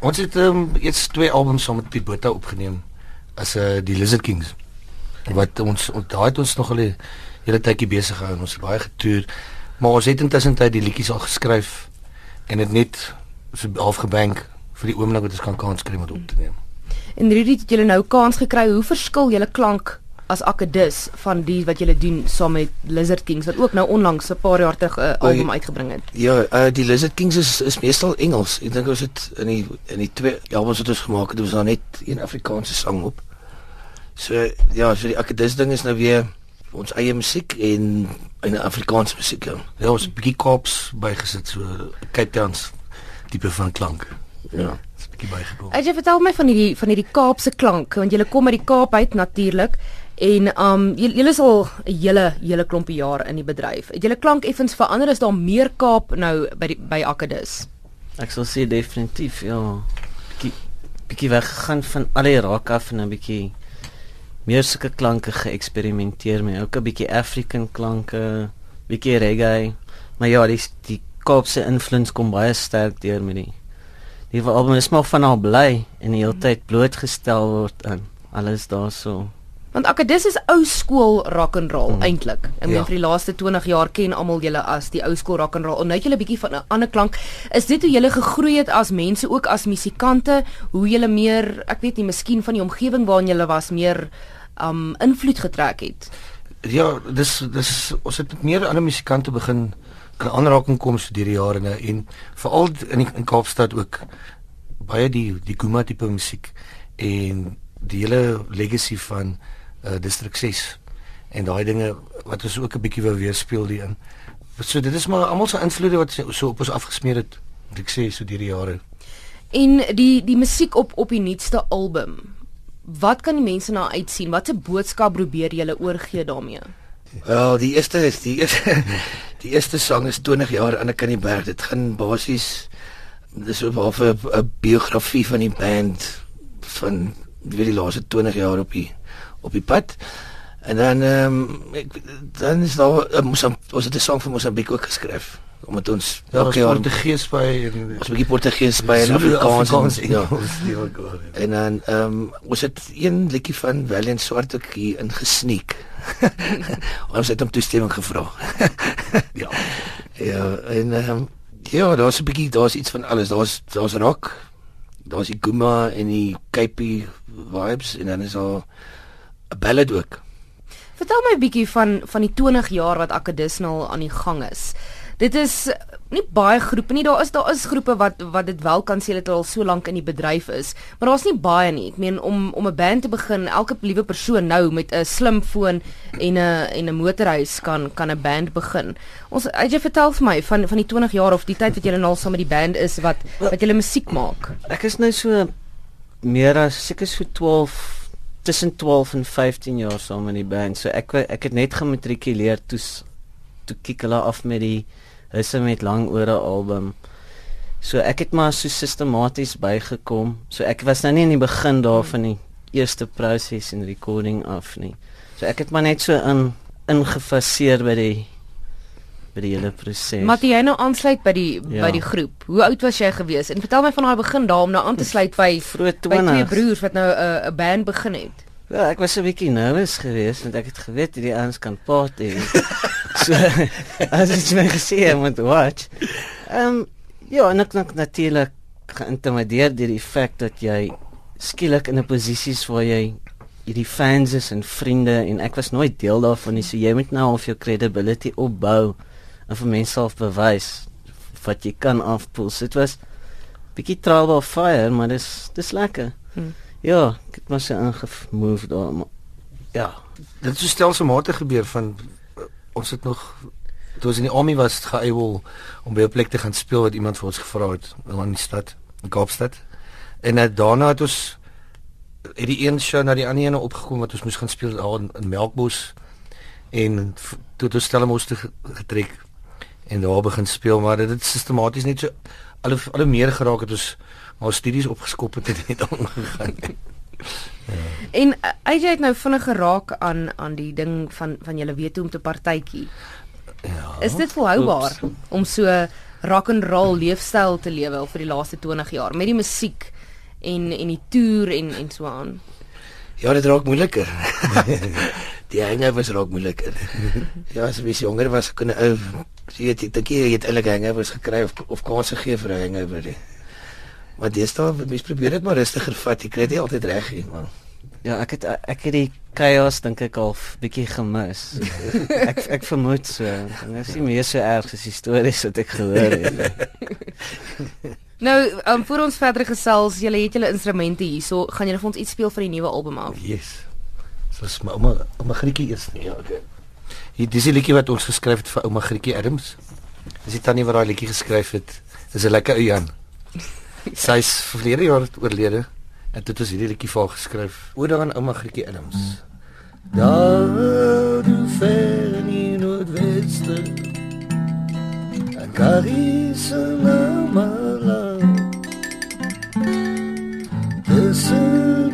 Ons het um, eers twee albums saam met Piet Botha opgeneem as uh, die Lizard Kings. Wat ons daai het ons nog al 'n hele tydjie besig gehou en ons het baie getoer. Maar ons het intussen tyd die liedjies al geskryf en dit net so half gebank vir die oomblik wat ons kan kans kry om dit op te neem. En Rudy het julle nou kans gekry. Hoe verskil julle klank as Akedus van die wat julle doen saam met Lizard Kings wat ook nou onlangs 'n paar jaar terug 'n uh, album uitgebring het? Ja, uh, die Lizard Kings is is meestal Engels. Ek dink ons het in die in die twee albums wat ons gemaak het, was daar net een Afrikaanse sang op. So ja, so die Akedus ding is nou weer ons eie musiek en 'n Afrikaanse musiek. Ja, ja ons 'n bietjie Kaaps bygesit so Cape Town tipe van klank. Ja bietjie bygekom. As jy vertel my van hierdie van hierdie Kaapse klank want jy kom uit die Kaap uit natuurlik en um julle is al 'n hele hele klompie jaar in die bedryf. Het julle klank effens verander is daar meer Kaap nou by die, by Akkedus? Ek sal sê definitief ja. Bietjie bietjie weggegaan van al die raak af en 'n bietjie meer sulke klanke geëksperimenteer met ook 'n bietjie African klanke, bietjie reggae. Maar ja, die die Kaapse invloed kom baie sterk deur met die die album is maar van al bly en die hele tyd blootgestel word aan alles daarso. Want Akadis is ou skool rock and roll mm. eintlik. Ek meen ja. vir die laaste 20 jaar ken almal julle as die ou skool rock and roll. En nou het julle 'n bietjie van 'n ander klank. Is dit hoe julle gegroei het as mense ook as musikante? Hoe julle meer, ek weet nie, miskien van die omgewing waarin julle was meer um invloed getrek het? Ja, dis dis ons het met meer ander musikante begin in aanraking kom so deur die jare nou en veral in die, in Kaapstad ook baie die die Guma tipe musiek en die hele legacy van uh, District 6 en daai dinge wat ons ook 'n bietjie wou weerspieël die in. So dit is maar almal se invloede wat so op ons afgesmeer het, moet ek sê so deur die jare. En die die musiek op op die nuutste album. Wat kan die mense na uitsien? Watse boodskap probeer jy oorgee daarmee? Wel, die eerste is die eerste die eerste sang is 20 jaar aan 'n kan die berg. Dit gaan basies dis op 'n biografie van die band van weet die laaste 20 jaar op die op die pad. En dan ehm um, dan is daar uh, ons het 'n sang vir Mosambiek ook geskryf omdat ons elke jaar Portugees by en ons 'n bietjie Portugees by en Afrikaans en ja. En dan ehm um, ons het een liedjie van Valiant Swart ook hier ingesneek. ons het hom toestemming gevra. ja. Ja, en ehm um, ja, daar's 'n bietjie daar's iets van alles. Daar's daar's rock. Daar's die Guma en die Cape vibes en dan is daar 'n ballad ook. Vertel my 'n bietjie van van die 20 jaar wat Akadisnal aan die gang is dit is nie baie groepe nie. Daar is daar is groepe wat wat dit wel kan sê dat hulle al so lank in die bedryf is, maar daar's nie baie nie. Ek meen om om 'n band te begin, elke liewe persoon nou met 'n slim foon en 'n en 'n motorhuis kan kan 'n band begin. Ons het jy vertel vir my van van die 20 jaar of die tyd wat jy nou al saam met die band is wat wat jy musiek maak. Ek is nou so meer as seker so 12 tussen 12 en 15 jaar saam met die band. So ek ek het net gematrikuleer toe toe kyk hulle af met die 'n met lang ore album. So ek het maar so sistematies bygekom. So ek was nou nie in die begin daarvan die eerste proses en recording af nie. So ek het maar net so in ingefaseer by die by die hele proses. Maar jy nou aansluit by die ja. by die groep. Hoe oud was jy gewees? En vertel my van daai begin daar om nou aan te sluit by by twee broers wat nou 'n uh, 'n band begin het. Ja, ek was 'n bietjie nervus geweest want ek het geweet hierdie ouens kan party. so as jy my het met watch. Ehm um, ja, en ek dink natuurlik geïntimideer deur die feit dat jy skielik in 'n posisie is waar jy hierdie fans is en vriende en ek was nooit deel daarvan nie. So jy moet nou of jou credibility opbou en vir mense self bewys wat jy kan afpool. Dit was bietjie trial by fire, maar dis dis lekker. Hmm. Ja, ek het maar se ingemove daar. Maar, ja, dit het so stelselmatig gebeur van uh, ons het nog toe ons in die army was geëiwel om by 'n plek te gaan speel wat iemand vir ons gevra het in die stad, in Kaapstad. En uh, daarna het ons het die een show na die ander ene opgekom wat ons moes gaan speel daar in, in Melkbos en toe het ons Stellenbosch te getrek en daar begin speel maar dit het sistematies net so al al meer geraak het ons haar studies opgeskop het en net aangegaan. ja. En AJ het nou vinnig geraak aan aan die ding van van julle weet hoe om te partytjie. Ja. Is dit volhoubaar Oops. om so rock and roll leefstyl te lewe al vir die laaste 20 jaar met die musiek en en die toer en en so aan. Ja, dit raak moeiliker. die hangovers raak moeiliker. ja, as jy jonger was, kon 'n ou jy weet ek dink jy het eintlik hangovers gekry of of kans gegee vir 'n hangover. nie. Maar deesdae mense probeer dit maar rustiger vat. Jy kry dit nie altyd reg nie, man. Ja, ek het ek het die chaos dink ek al bietjie gemis. ek ek vermoed so. Dit is nie meer so erg as die stories wat ek gehoor het. Nou, um, voor ons verder gesels, julle het julle instrumente hierso, gaan julle vir ons iets speel van die nuwe album af? Yes. So is my ouma ouma Grietjie eers nie. Ja, okay. Hier dis die liedjie wat ons geskryf het vir ouma Grietjie Adams. Dis die tannie wat daai liedjie geskryf het. Dis 'n lekker ou Jan. Sy's verlede jaar oorlede en dit is hierdie liedjie vir haar geskryf. Oor aan ouma Grietjie Adams. Daar du ver in die noordweste. En Caris na mala. Dis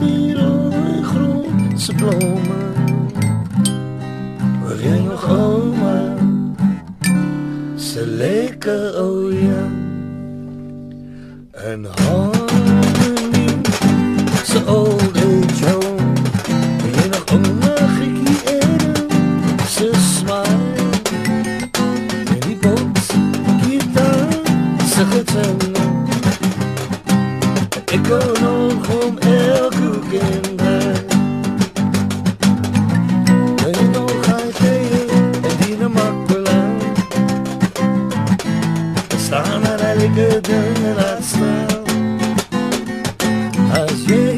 die rooi groen se blome. Waar jy nog ouma. Se lekker ou Jan. En harmony so old age home You know ouma Grietjie Adams se smile En die bots gitaar se getuig elke ding en laat staan. As jy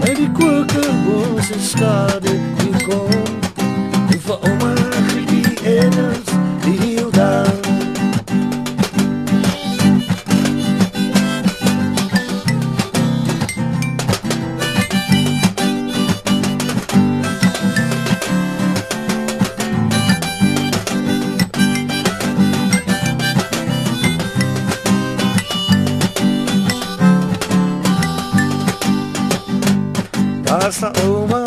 uit die kokerbos en skade hier kom, die vir oma Grietjie Adams, Daar's na ouma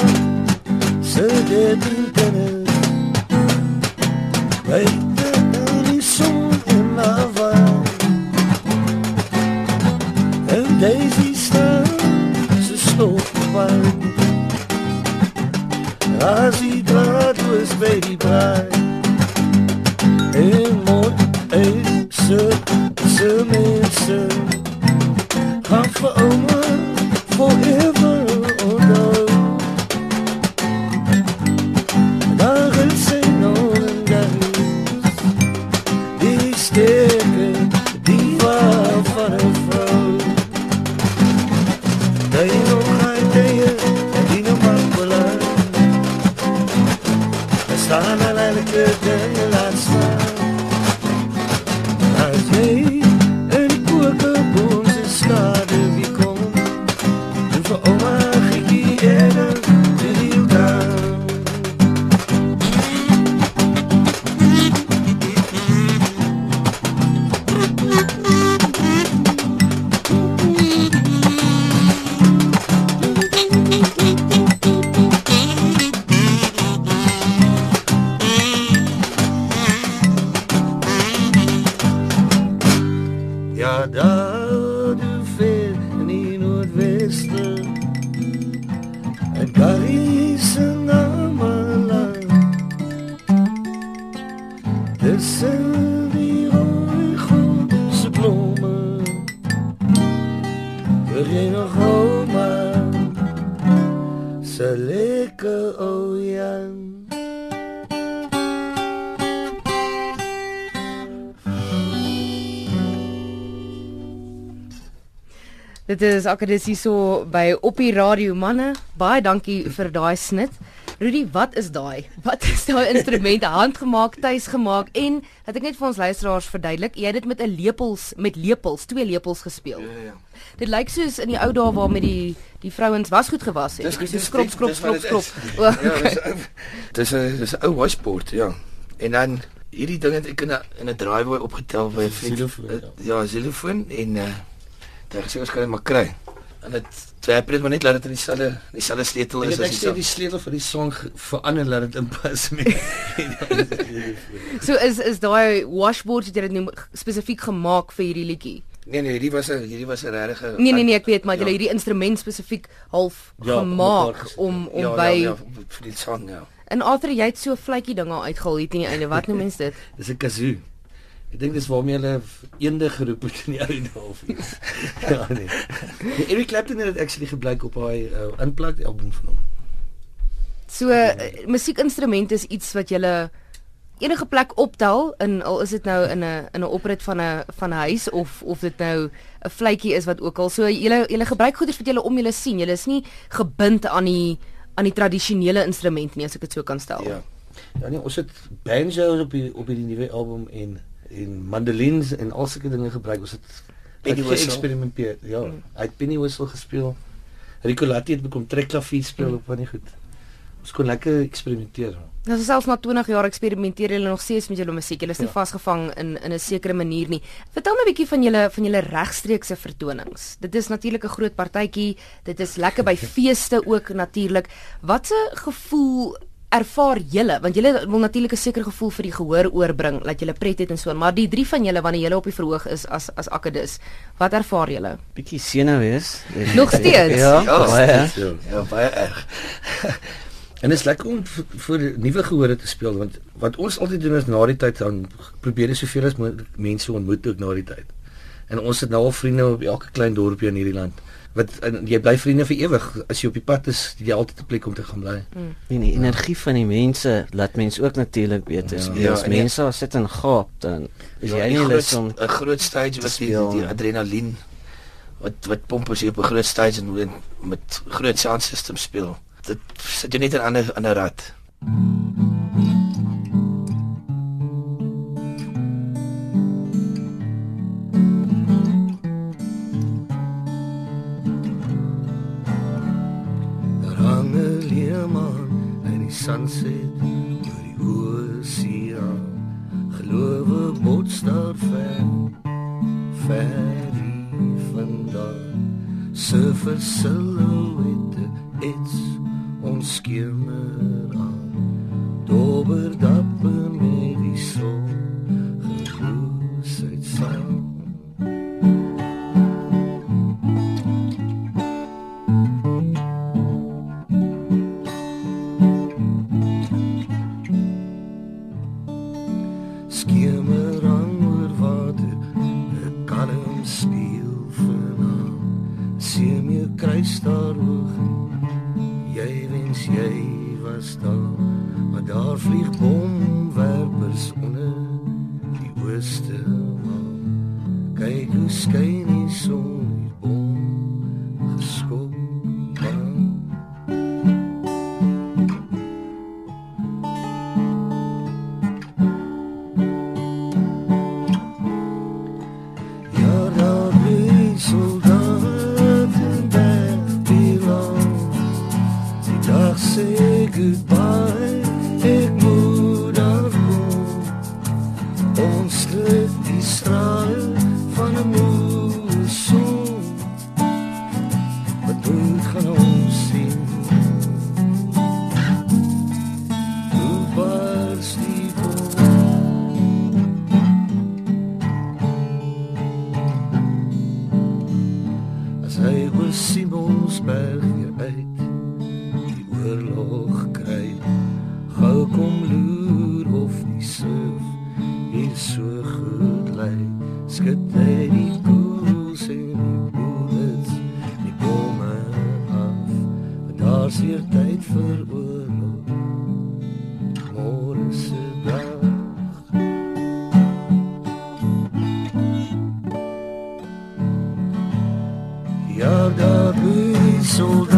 Ja, daar Dit is akadis hierso by op die radio manne. Baie dankie vir daai snit. Rudy, wat is daai? Wat is daai instrumente handgemaak, tuisgemaak en laat ek net vir ons luisteraars verduidelik, jy het dit met 'n lepels met lepels, twee lepels gespeel. Ja, ja. Dit lyk soos in die ou dae waar met die die vrouens was goed gewas het. Dis- so skrop skrop skrop skrop. O, Ja, dis 'n dis 'n 'n ou washboard, ja. En dan hierdie ding het ek in 'n in 'n draaiboek opgetel by 'n vriend. Eh, Ja, xylofoon en uh daar sê ons kan dit maar kry. En dit twee het maar net laat dit in dieselfde dieselfde sleutel Ek is as ek die sê die sleutel vir die song verander laat dit inpas met. So is is daai washboard wat jy dit noem spesifiek gemaak vir hierdie liedjie. Nee nee, hierdie was 'n hierdie was 'n regte Nee nee nee, ek weet maar jy Ja. het hierdie instrument spesifiek half Ja, gemaak om om ja, by ja, ja, vir die song ja. En Arthur, jy het so 'n vletjie ding al uitgehaal hier teen die einde. Wat noem mens dit? Dis 'n kazoo. Ek dink dis waarmee hulle eende geroep het in die ou dae of iets. ja nee. nee. Eric Clapton het dit actually gebruik op hy uh, unplugged album van hom. So uh, musiekinstrumente is iets wat jy enige plek optel in al is dit nou in 'n in 'n oprit van 'n van 'n huis of of dit nou 'n vletjie is wat ook al. So jy jy gebruik goeders wat jy om julle sien. Jy is nie gebind aan die aan die tradisionele instrument nie as ek dit so kan stel. Ja. Ja nee, ons het banjos op die op die nuwe album en en mandolins en al sulke dinge gebruik. Ons het het geëxperimenteer. Ja, Mm. hy het penny whistle gespeel. Rico Latti het bekom trekklavier speel Mm. op van die goed. Ons kon lekker eksperimenteer. Nou so selfs na 20 jaar eksperimenteer julle nog steeds met julle musiek. Julle is nie Ja. vasgevang in in 'n sekere manier nie. Vertel my 'n bietjie van julle van julle regstreekse vertonings. Dit is natuurlik 'n groot partytjie. Dit is lekker by feeste ook natuurlik. Watse gevoel ervaar julle? Want julle wil natuurlik 'n sekere gevoel vir die gehoor oorbring, dat julle pret het en so aan. Maar die drie van julle wanneer julle op die verhoog is as as akkedis, wat ervaar julle? Bietjie senuwees. Nog steeds? Ja, Ja, baie. Ja. Ja, baie erg. En dit is lekker om vir nuwe gehore te speel want wat ons altyd doen is na die tyd dan probeer jy soveel as moontlik mense ontmoet ook na die tyd. En ons het nou al vriende op elke klein dorpie in hierdie land. Wat jy bly vriende vir ewig as jy op die pad is, jy altyd 'n plek om te gaan bly. En die energie van die mense laat mens ook natuurlik beter Ja. speel. Ja, As en die- mense daar sit en gaap dan is Ja, jy die nie groot- lus om 'n groot stage wat die, speel. die adrenalien wat wat pomp as jy op 'n groot stage en, met groot sound system speel. Dit sit jy net in 'n ander ander rad. Daar 'n leeman in die sunset oor die oseaan. Gelowe bots daar ver, ver hier vandaan. Surfer silhouette, Kyk hoe skyn die son die bom geskop. aan. Ja, daar bly soldaten Babylon. Die dag sê goodbye, ek moet afkom. Ons skrip die strale van 'n moe son. Wat moet gaan ons sien? Hoe bars die bom? As hy oor Simonsberg weer uit die oorlog kry gou kom loer of die surf hier so goed lê skud die koels en die bullets die bome af want daar's hier tyd vir oorlog. Môre se dag Ja, daar bly soldaat